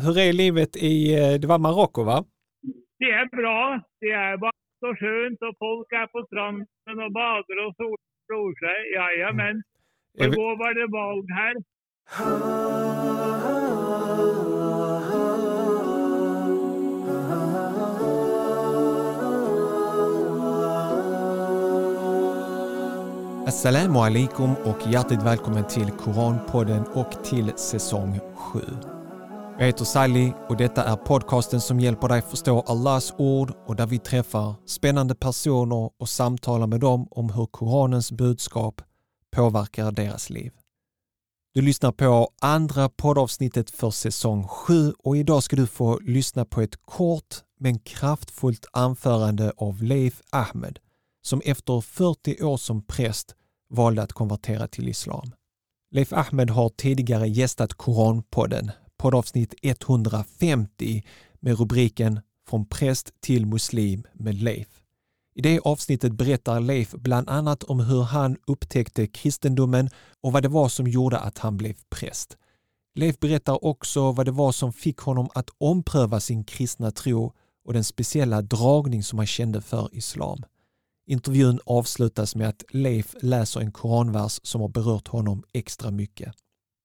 Hur är livet i, eh, det var Marocko va? Det är bra. Det är bara så skönt och folk är på stranden och badar och solar sig. Jajamän. Är vi- Igår var det val här. Assalamu alaikum och hjärtligt välkommen till Koranpodden och till säsong 7. Jag heter Sally och detta är podcasten som hjälper dig förstå Allahs ord och där vi träffar spännande personer och samtalar med dem om hur Koranens budskap påverkar deras liv. Du lyssnar på andra poddavsnittet för säsong 7 och idag ska du få lyssna på ett kort men kraftfullt anförande av Leif Ahmed som efter 40 år som präst valde att konvertera till islam. Leif Ahmed har tidigare gästat Koranpodden, poddavsnitt 150 med rubriken Från präst till muslim med Leif. I det avsnittet berättar Leif bland annat om hur han upptäckte kristendomen och vad det var som gjorde att han blev präst. Leif berättar också vad det var som fick honom att ompröva sin kristna tro och den speciella dragning som han kände för islam. Intervjun avslutas med att Leif läser en koranvers som har berört honom extra mycket.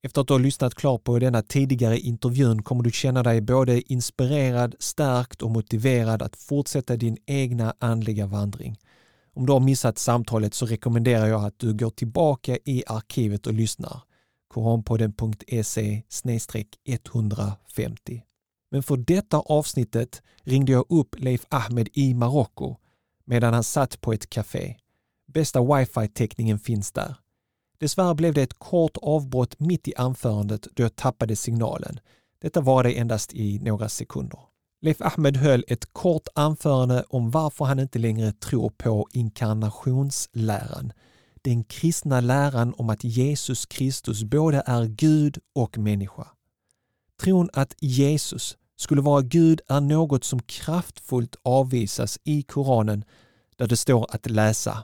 Efter att du har lyssnat klart på denna tidigare intervjun kommer du känna dig både inspirerad, stärkt och motiverad att fortsätta din egna andliga vandring. Om du har missat samtalet så rekommenderar jag att du går tillbaka i arkivet och lyssnar. koranpodden.se 150. Men för detta avsnittet ringde jag upp Leif Ahmed i Marocko medan han satt på ett café. Bästa wifi-täckningen finns där. Dessvärre blev det ett kort avbrott mitt i anförandet då jag tappade signalen. Detta var det endast i några sekunder. Leif Ahmed höll ett kort anförande om varför han inte längre tror på inkarnationsläran. Den kristna läran om att Jesus Kristus både är Gud och människa. Tron att Jesus skulle vara Gud är något som kraftfullt avvisas i Koranen där det står att läsa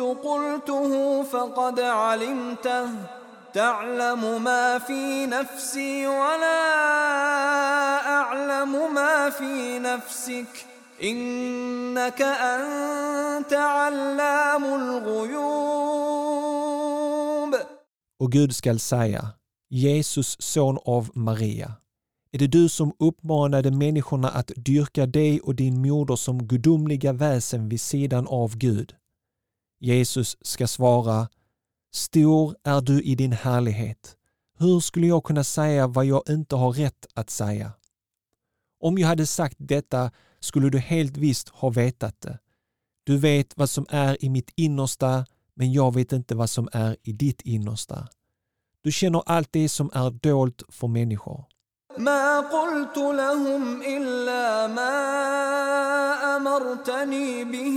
قلته فقد علمته تعلم ما في نفسي ولا أعلم ما في نفسك إنك أنت علام الغيوب Och Gud skall säga, Jesus son av Maria, är det du som uppmanade människorna att dyrka dig och din moder som gudomliga väsen vid sidan av Gud? Jesus ska svara, Stor är du i din härlighet. Hur skulle jag kunna säga vad jag inte har rätt att säga? Om jag hade sagt detta skulle du helt visst ha vetat det. Du vet vad som är i mitt innersta, men jag vet inte vad som är i ditt innersta. Du känner allt det som är dolt för människor. ما قلت لهم إلا ما أمرتني به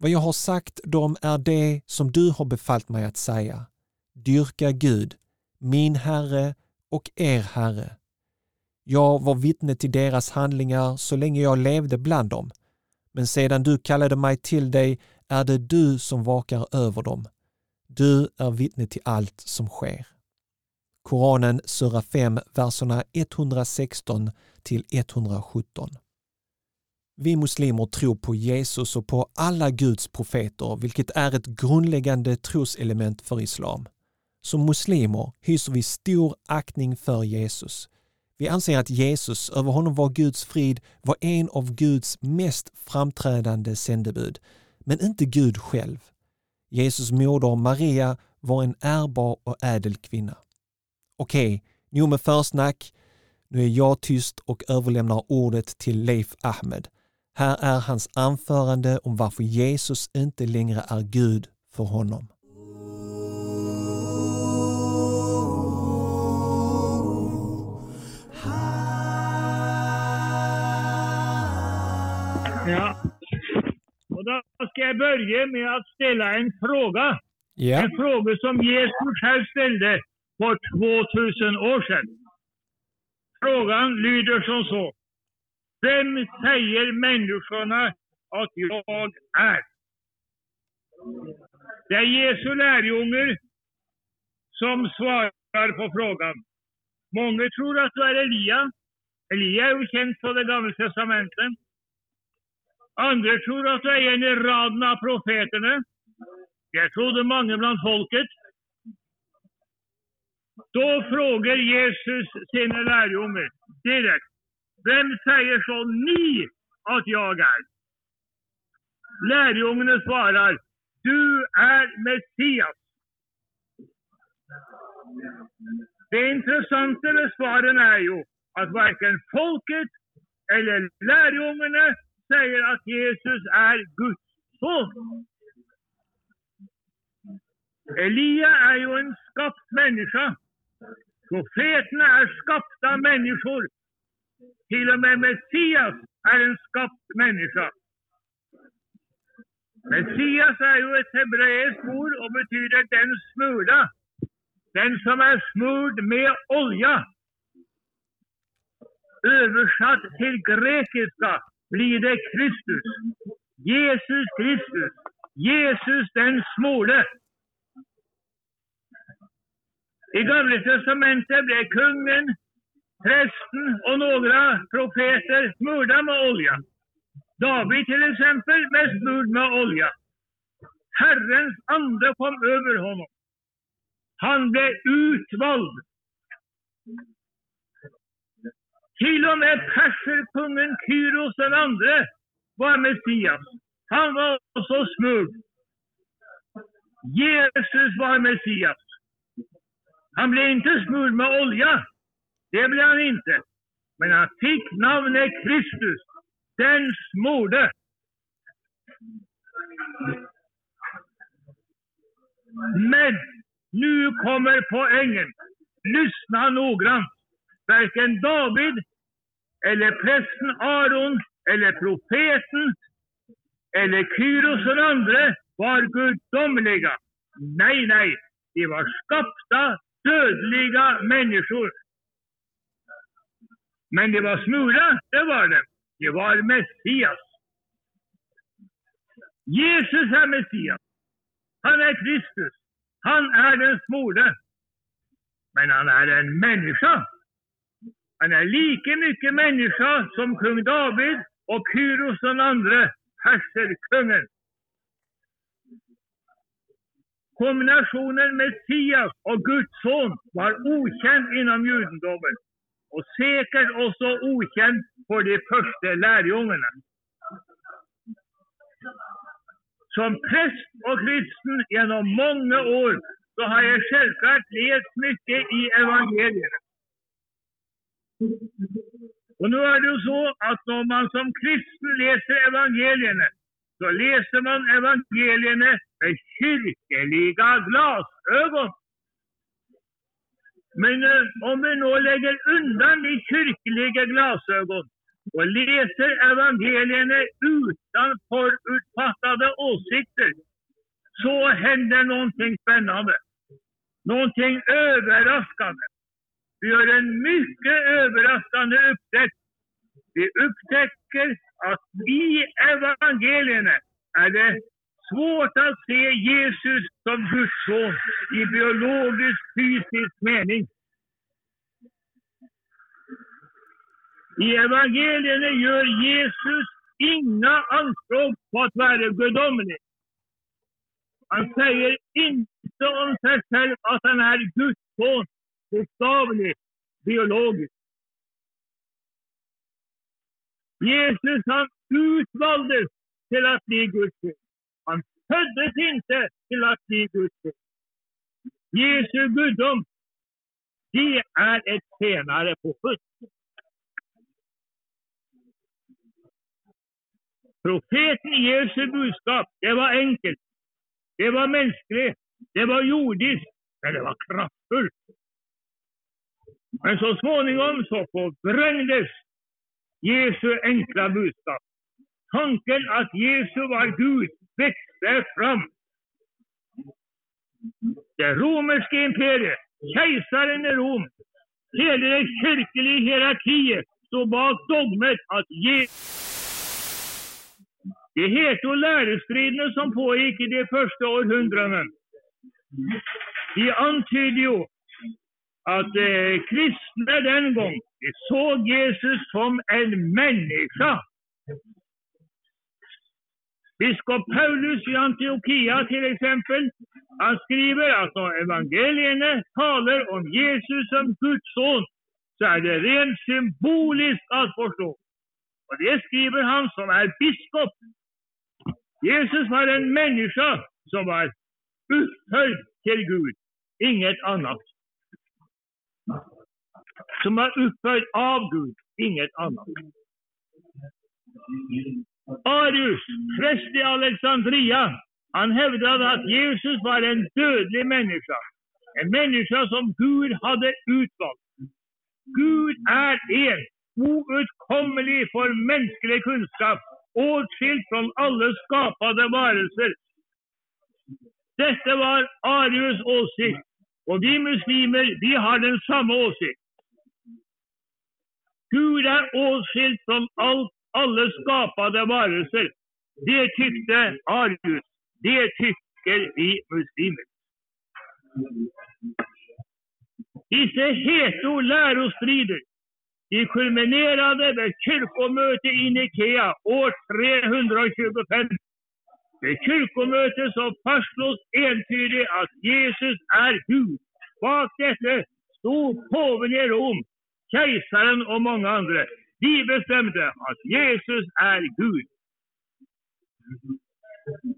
Vad jag har sagt dem är det som du har befallt mig att säga. Dyrka Gud, min Herre och er Herre. Jag var vittne till deras handlingar så länge jag levde bland dem. Men sedan du kallade mig till dig är det du som vakar över dem. Du är vittne till allt som sker. Koranen sura 5, verserna 116 till 117. Vi muslimer tror på Jesus och på alla Guds profeter, vilket är ett grundläggande troselement för islam. Som muslimer hyser vi stor aktning för Jesus. Vi anser att Jesus, över honom var Guds frid, var en av Guds mest framträdande sändebud, men inte Gud själv. Jesus moder Maria var en ärbar och ädel kvinna. Okej, nog med försnack. Nu är jag tyst och överlämnar ordet till Leif Ahmed. Här är hans anförande om varför Jesus inte längre är Gud för honom. Ja. Och då ska jag börja med att ställa en fråga. Ja, En fråga som Jesus själv ställde för 2000 år sedan. Frågan lyder som så. Vem säger människorna att jag är? Det är Jesu lärjungar som svarar på frågan. Många tror att du är Elia. Elia är ju känd från det gamla testamentet. Andra tror att du är en i raden av profeterna. Det trodde många bland folket. Då frågar Jesus sina lärjungar direkt. Vem säger så ni att jag är? Lärjungarna svarar. Du är Messias. Det intressanta med svaren är ju att varken folket eller lärjungarna säger att Jesus är Guds son. Elia är ju en skapt människa. Profeterna är skapta människor. Till och med Messias är en skapt människa. Messias är ju ett hebreiskt ord och betyder den smurda. Den som är smord med olja. Översatt till grekiska blir det Kristus. Jesus Kristus. Jesus den smorde. I Gamla testamentet blev kungen, prästen och några profeter smorda med olja. David till exempel blev smord med olja. Herrens ande kom över honom. Han blev utvald. Till och med perserkungen Kyros den andre var Messias. Han var så smord. Jesus var Messias. Han blev inte smord med olja. Det blev han inte. Men han fick namnet Kristus, den smorde. Men nu kommer poängen. Lyssna noggrant. Varken David eller prästen Aron eller profeten eller Kyros och andra var gudomliga. Nej, nej, de var skapta, dödliga människor. Men de var smula, det var de. De var Messias. Jesus är Messias. Han är Kristus. Han är den smorde. Men han är en människa. Han är lika mycket människa som kung David och Kyros den andre, perserkungen. Kombinationen Messias och Guds son var okänd inom judendomen och säkert också okänt för de första lärjungarna. Som präst och kristen genom många år så har jag självklart läst mycket i evangelierna. Och nu är det ju så att när man som kristen läser evangelierna så läser man evangelierna med kyrkliga glasögon. Men eh, om vi nu lägger undan de kyrkliga glasögon och läser evangelierna utan förutfattade åsikter så händer någonting spännande. Någonting överraskande. Vi gör en mycket överraskande upptäckt. Vi upptäcker att i evangelierna är det svårt att se Jesus som Guds son i biologisk, fysisk mening. I evangelierna gör Jesus inga anspråk på att vara gudomlig. Han säger inte om sig själv att han är Guds son, bokstavligt, biologiskt. Jesus han utvaldes till att bli Guds son. Han föddes inte till att bli Guds son. Jesu gudom, det är ett senare påfund. Profeten Jesu budskap, det var enkelt. Det var mänskligt. Det var jordiskt. Men det var kraftfullt. Men så småningom så förvrängdes Jesu enkla budskap. Tanken att Jesus var Gud växte fram. Det romerska imperiet, kejsaren i Rom, hela den kyrkliga hierarkin, stod bak dogmet att Jesus det heter lärostriderna som pågick i de första århundradena. De antyder ju att eh, kristna den gången de såg Jesus som en människa. Biskop Paulus i Antiochia till exempel, han skriver att när evangelierna talar om Jesus som Guds son, så är det rent symboliskt att förstå. Och det skriver han som är biskop Jesus var en människa som var upphöjd till Gud, inget annat. Som var upphöjd av Gud, inget annat. Arius, präst i Alexandria, han hävdade att Jesus var en dödlig människa. En människa som Gud hade utvalt. Gud är en, outkomlig för mänsklig kunskap åtskild från alla skapade varelser. Detta var Arius åsikt och vi muslimer, vi har den samma åsikt. Gud är åtskild från allt, alla skapade varelser. Det tyckte Arius. Det tycker vi muslimer. Dessa heta lärostrider de kulminerade ved kyrkomøtet i Nikea år 325. Ved kyrkomøtet så fastslås entydig at Jesus er Gud. Bak dette sto påven i Rom, keiseren og mange andre. De bestämde att Jesus är Gud.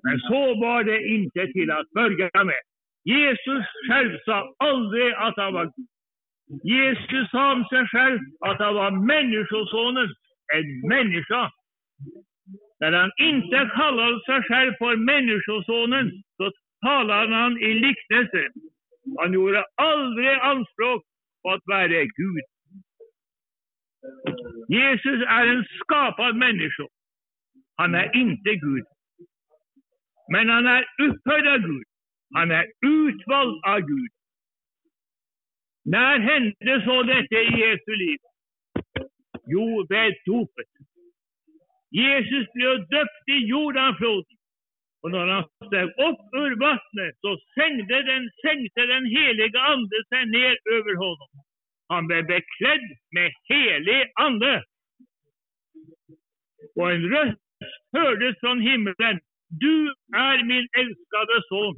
Men så var det inte till att börja med. Jesus själv sa aldrig att han var Gud. Jesus sa om sig själv att han var Människosonen, en människa. När han inte kallade sig själv för Människosonen så talade han i liknelse. Han gjorde aldrig anspråk på att vara Gud. Jesus är en skapad människa. Han är inte Gud. Men han är upphöjd av Gud. Han är utvald av Gud. När hände så detta i Jesu liv? Jo, vid dopet. Jesus blev döpt i Jordanfloden. Och när han steg upp ur vattnet så sänkte den, sänkte den heliga Ande sig ner över honom. Han blev beklädd med helig Ande. Och en röst hördes från himlen. Du är min älskade son.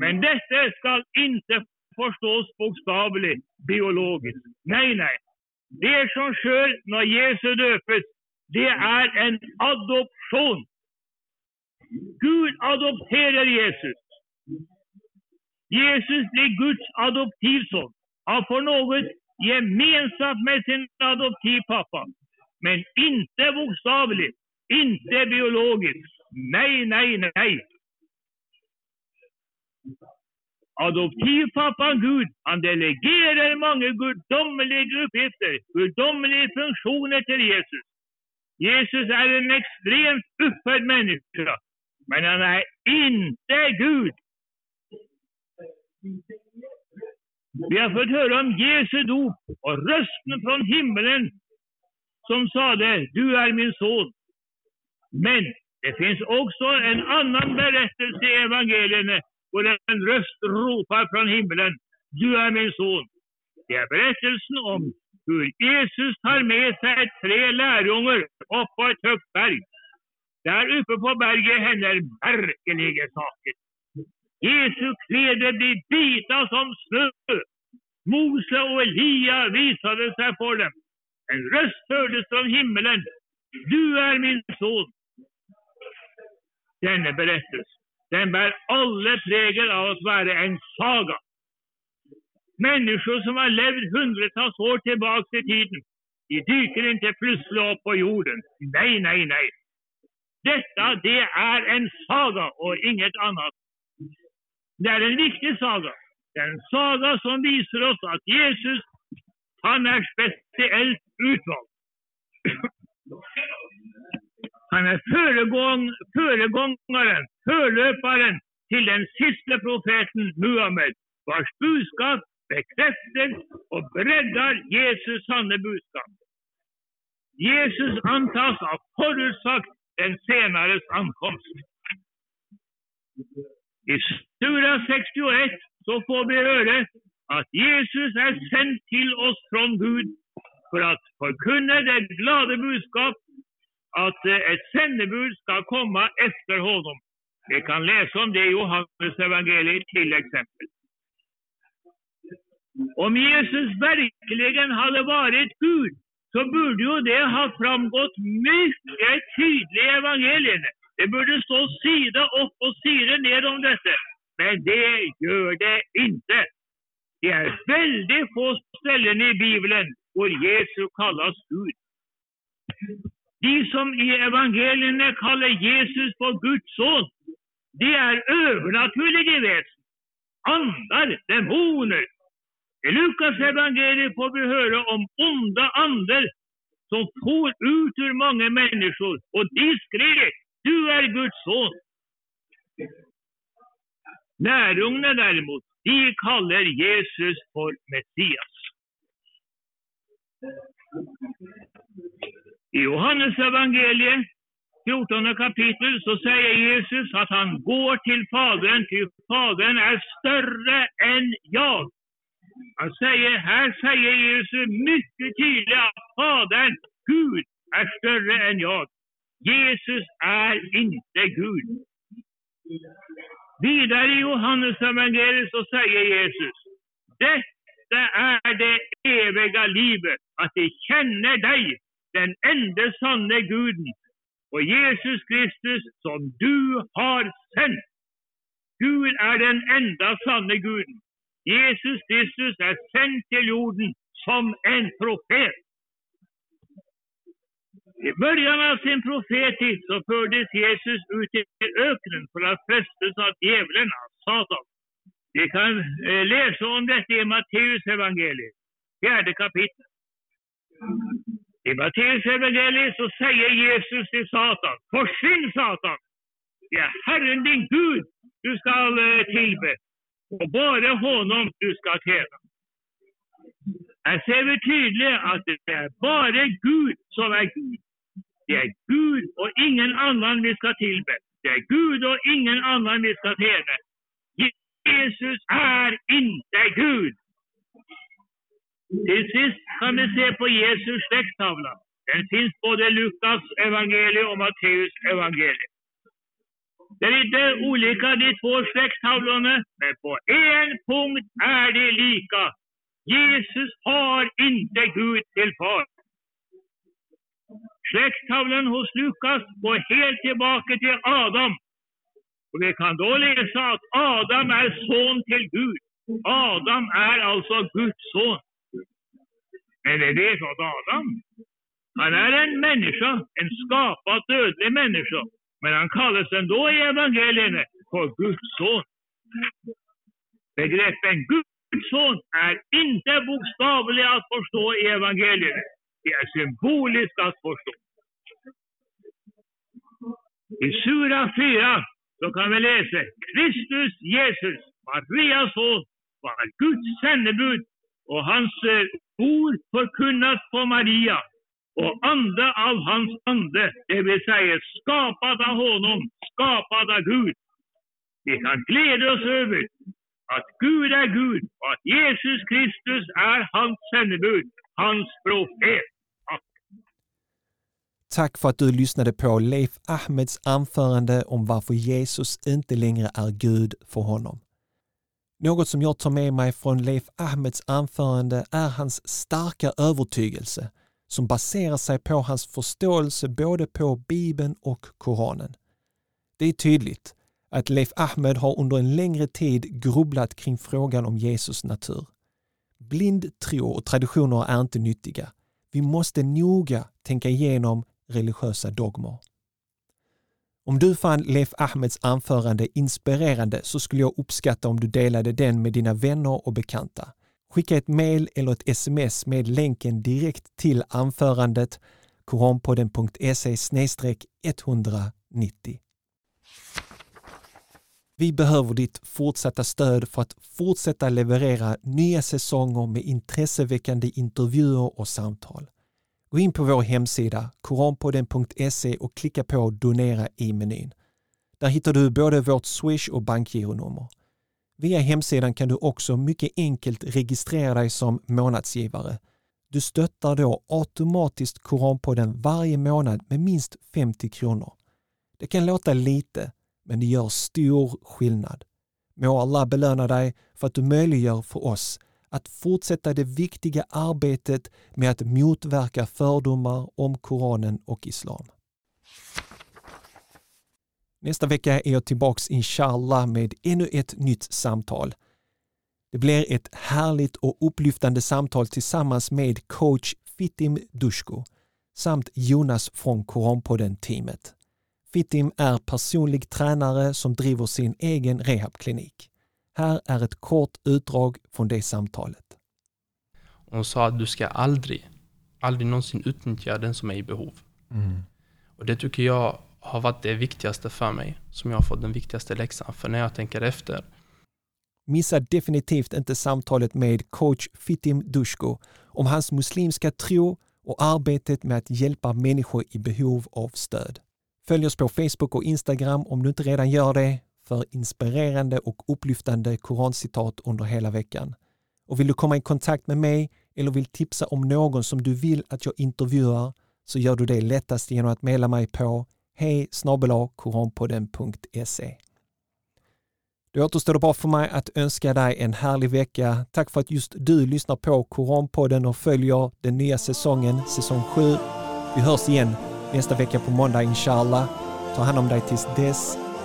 Men detta ska inte förstås bokstavligt, biologiskt. Nej, nej. Det som sker när Jesus döpes, det är en adoption. Gud adopterar Jesus. Jesus blir Guds adoptivson. Han får något gemensamt med sin adoptivpappa. Men inte bokstavligt, inte biologiskt. Nej, nej, nej. Adoptivpappan Gud, han delegerar många gudomliga uppgifter, gudomliga funktioner till Jesus. Jesus är en extremt upphöjd människa, men han är inte Gud. Vi har fått höra om Jesu dop och rösten från himlen som sade, du är min son. Men det finns också en annan berättelse i evangelierna och en röst ropar från himlen, du är min son. Det är berättelsen om hur Jesus tar med sig tre lärjungar upp på ett högt berg. Där uppe på berget händer märkliga saker. Jesu kläder blir vita som snö. Mose och Elia visade sig för dem. En röst hördes från himmelen. Du är min son. Denna berättelse den bär alla prägel av att vara en saga. Människor som har levt hundratals år tillbaka i tiden, de dyker inte plötsligt upp på jorden. Nej, nej, nej. Detta, det är en saga och inget annat. Det är en viktig saga. Det är en saga som visar oss att Jesus, han är speciellt utvald. Han är föregång, föregångaren, förlöparen till den sista profeten Muhammed, vars budskap bekräftar och breddar Jesus sanna budskap. Jesus antas ha förutsagt den senares ankomst. I Stura 61 så får vi höra att Jesus är sänd till oss från Gud för att förkunna det glada budskap att eh, ett sändebud ska komma efter honom. Vi kan läsa om det i Johannes evangeliet till exempel. Om Jesus verkligen hade varit Gud så borde ju det ha framgått mycket tydligt i evangelierna. Det borde stå sida upp och sida ner om detta. Men det gör det inte. Det är väldigt få ställen i Bibeln där Jesus kallas Gud. De som i evangelierna kallar Jesus för Guds son, de är övernaturliga väsen, andar, demoner. I Lukas evangelium får vi höra om onda andar som for ut ur många människor och de skrek du är Guds son. Lärjungarna däremot, de kallar Jesus för Messias. I Johannes evangeliet 14 kapitel så säger Jesus att han går till Fadern, ty Fadern är större än jag. Han säger, här säger Jesus mycket tydligt att Fadern, Gud, är större än jag. Jesus är inte Gud. Vidare i Johannes evangeliet så säger Jesus, detta är det eviga livet, att de känner dig, den enda sanne Guden, och Jesus Kristus som du har sänt. Gud är den enda sanne Guden. Jesus Kristus är sänd till jorden som en profet. I början av sin profettid så fördes Jesus ut i öknen för att frestas av djävulen, Satan. Vi kan eh, läsa om detta i Matteus evangeliet, fjärde kapitlet. I Matteus evangeliet så säger Jesus till Satan, försvinn Satan! Det är Herren din Gud du skall eh, tillbe och bara honom du ska tjäna. Här ser vi tydligt att det är bara Gud som är Gud. Det är Gud och ingen annan vi ska tillbe. Det är Gud och ingen annan vi ska tjäna. Jesus är inte Gud. Till sist kan vi se på Jesus släkttavla. Den finns både i Lukas evangelium och Matteus evangelium. Det är lite olika de två släkttavlorna, men på en punkt är de lika. Jesus har inte Gud till far. Släkttavlan hos Lukas går helt tillbaka till Adam. Och vi kan då läsa att Adam är son till Gud. Adam är alltså Guds son. Men det vet att Adam, han är en människa, en skapad dödlig människa. Men han kallas ändå i evangelierna för Guds son. Begreppen Guds son är inte bokstavliga att förstå i evangelierna. Det är symboliskt att förstå. I Sura 4 så kan vi läsa Kristus Jesus, Marias son, var Guds sändebud och hans eh, ord förkunnat på Maria och ande av hans ande, det vill säga skapad av honom, skapad av Gud. Vi kan glädja oss över att Gud är Gud och att Jesus Kristus är hans sändebud, hans profet. Tack för att du lyssnade på Leif Ahmeds anförande om varför Jesus inte längre är Gud för honom. Något som jag tar med mig från Leif Ahmeds anförande är hans starka övertygelse som baserar sig på hans förståelse både på Bibeln och Koranen. Det är tydligt att Leif Ahmed har under en längre tid grubblat kring frågan om Jesus natur. Blind tro och traditioner är inte nyttiga. Vi måste noga tänka igenom religiösa dogmer. Om du fann Leif Ahmeds anförande inspirerande så skulle jag uppskatta om du delade den med dina vänner och bekanta. Skicka ett mail eller ett sms med länken direkt till anförandet koranpodden.se 190. Vi behöver ditt fortsatta stöd för att fortsätta leverera nya säsonger med intresseväckande intervjuer och samtal. Gå in på vår hemsida koranpodden.se och klicka på donera i menyn. Där hittar du både vårt swish och bankgironummer. Via hemsidan kan du också mycket enkelt registrera dig som månadsgivare. Du stöttar då automatiskt Koranpodden varje månad med minst 50 kronor. Det kan låta lite, men det gör stor skillnad. Må Allah belöna dig för att du möjliggör för oss att fortsätta det viktiga arbetet med att motverka fördomar om Koranen och Islam. Nästa vecka är jag tillbaks inshallah med ännu ett nytt samtal. Det blir ett härligt och upplyftande samtal tillsammans med coach Fitim Dushko samt Jonas från Koranpodden-teamet. Fitim är personlig tränare som driver sin egen rehabklinik. Här är ett kort utdrag från det samtalet. Hon sa att du ska aldrig, aldrig någonsin utnyttja den som är i behov. Mm. Och det tycker jag har varit det viktigaste för mig, som jag har fått den viktigaste läxan. För när jag tänker efter. Missa definitivt inte samtalet med coach Fitim Dushko om hans muslimska tro och arbetet med att hjälpa människor i behov av stöd. Följ oss på Facebook och Instagram om du inte redan gör det för inspirerande och upplyftande korancitat under hela veckan. Och vill du komma i kontakt med mig eller vill tipsa om någon som du vill att jag intervjuar så gör du det lättast genom att mejla mig på hej koranpodden.se. Då återstår det bara för mig att önska dig en härlig vecka. Tack för att just du lyssnar på Koranpodden och följer den nya säsongen, säsong 7. Vi hörs igen nästa vecka på måndag inshallah. Ta hand om dig tills dess.